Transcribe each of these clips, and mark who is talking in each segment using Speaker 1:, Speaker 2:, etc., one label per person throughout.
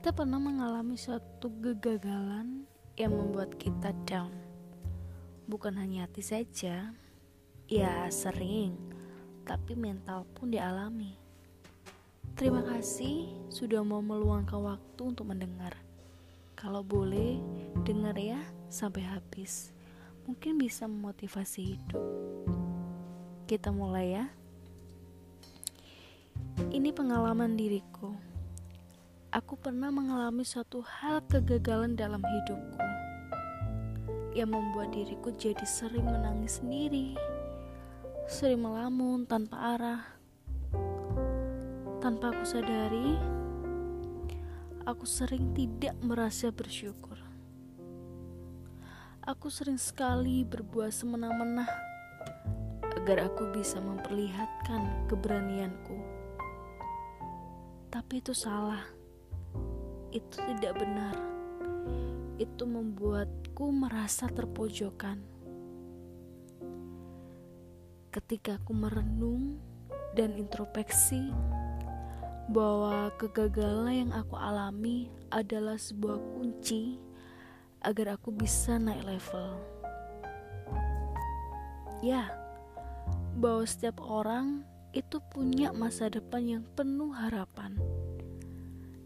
Speaker 1: Kita pernah mengalami suatu kegagalan yang membuat kita down. Bukan hanya hati saja, ya sering, tapi mental pun dialami. Terima kasih sudah mau meluangkan waktu untuk mendengar. Kalau boleh, dengar ya sampai habis. Mungkin bisa memotivasi hidup. Kita mulai ya. Ini pengalaman diriku aku pernah mengalami suatu hal kegagalan dalam hidupku yang membuat diriku jadi sering menangis sendiri, sering melamun tanpa arah. Tanpa aku sadari, aku sering tidak merasa bersyukur. Aku sering sekali berbuat semena-mena agar aku bisa memperlihatkan keberanianku. Tapi itu salah itu tidak benar. Itu membuatku merasa terpojokan. Ketika aku merenung dan introspeksi bahwa kegagalan yang aku alami adalah sebuah kunci agar aku bisa naik level. Ya, bahwa setiap orang itu punya masa depan yang penuh harapan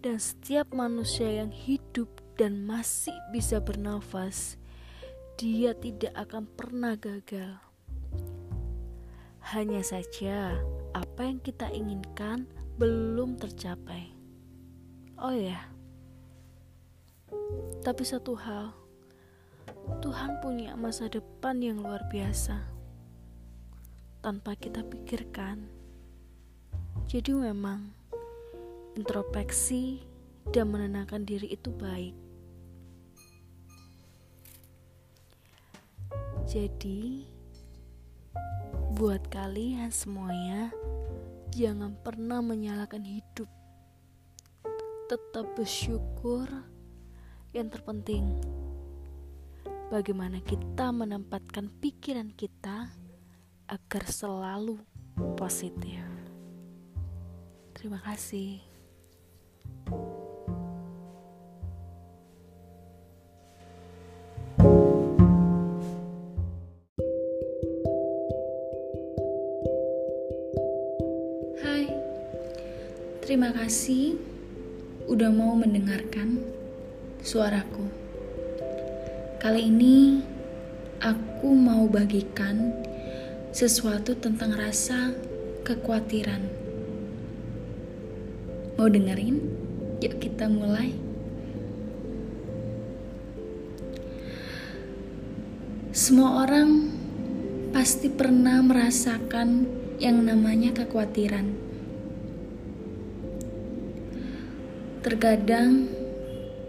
Speaker 1: dan setiap manusia yang hidup dan masih bisa bernafas, dia tidak akan pernah gagal. Hanya saja, apa yang kita inginkan belum tercapai. Oh ya, tapi satu hal, Tuhan punya masa depan yang luar biasa tanpa kita pikirkan. Jadi, memang introspeksi dan menenangkan diri itu baik. Jadi, buat kalian semuanya, jangan pernah menyalahkan hidup. Tetap bersyukur. Yang terpenting, bagaimana kita menempatkan pikiran kita agar selalu positif. Terima kasih.
Speaker 2: Hai, terima kasih udah mau mendengarkan suaraku. Kali ini aku mau bagikan sesuatu tentang rasa kekhawatiran. Mau dengerin? Yuk kita mulai. Semua orang pasti pernah merasakan yang namanya kekhawatiran. Terkadang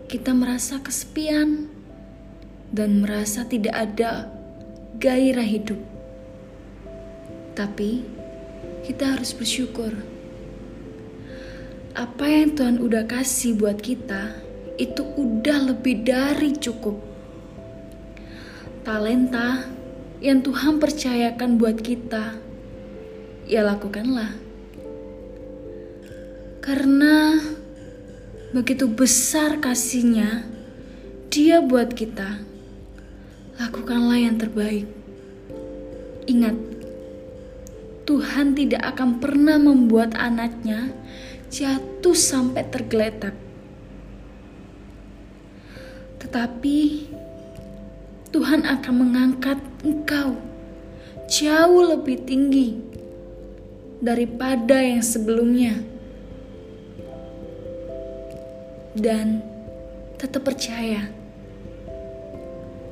Speaker 2: kita merasa kesepian dan merasa tidak ada gairah hidup. Tapi kita harus bersyukur. Apa yang Tuhan udah kasih buat kita itu udah lebih dari cukup. Talenta yang Tuhan percayakan buat kita ya lakukanlah. Karena begitu besar kasihnya dia buat kita. Lakukanlah yang terbaik. Ingat, Tuhan tidak akan pernah membuat anaknya jatuh sampai tergeletak. Tetapi Tuhan akan mengangkat engkau jauh lebih tinggi daripada yang sebelumnya. Dan tetap percaya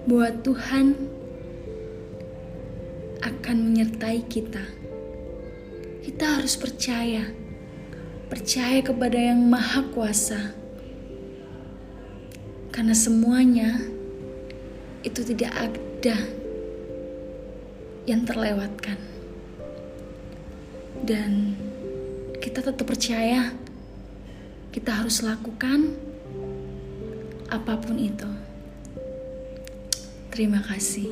Speaker 2: bahwa Tuhan akan menyertai kita. Kita harus percaya, percaya kepada Yang Maha Kuasa, karena semuanya itu tidak ada yang terlewatkan dan kita tetap percaya kita harus lakukan apa pun itu. Terima kasih.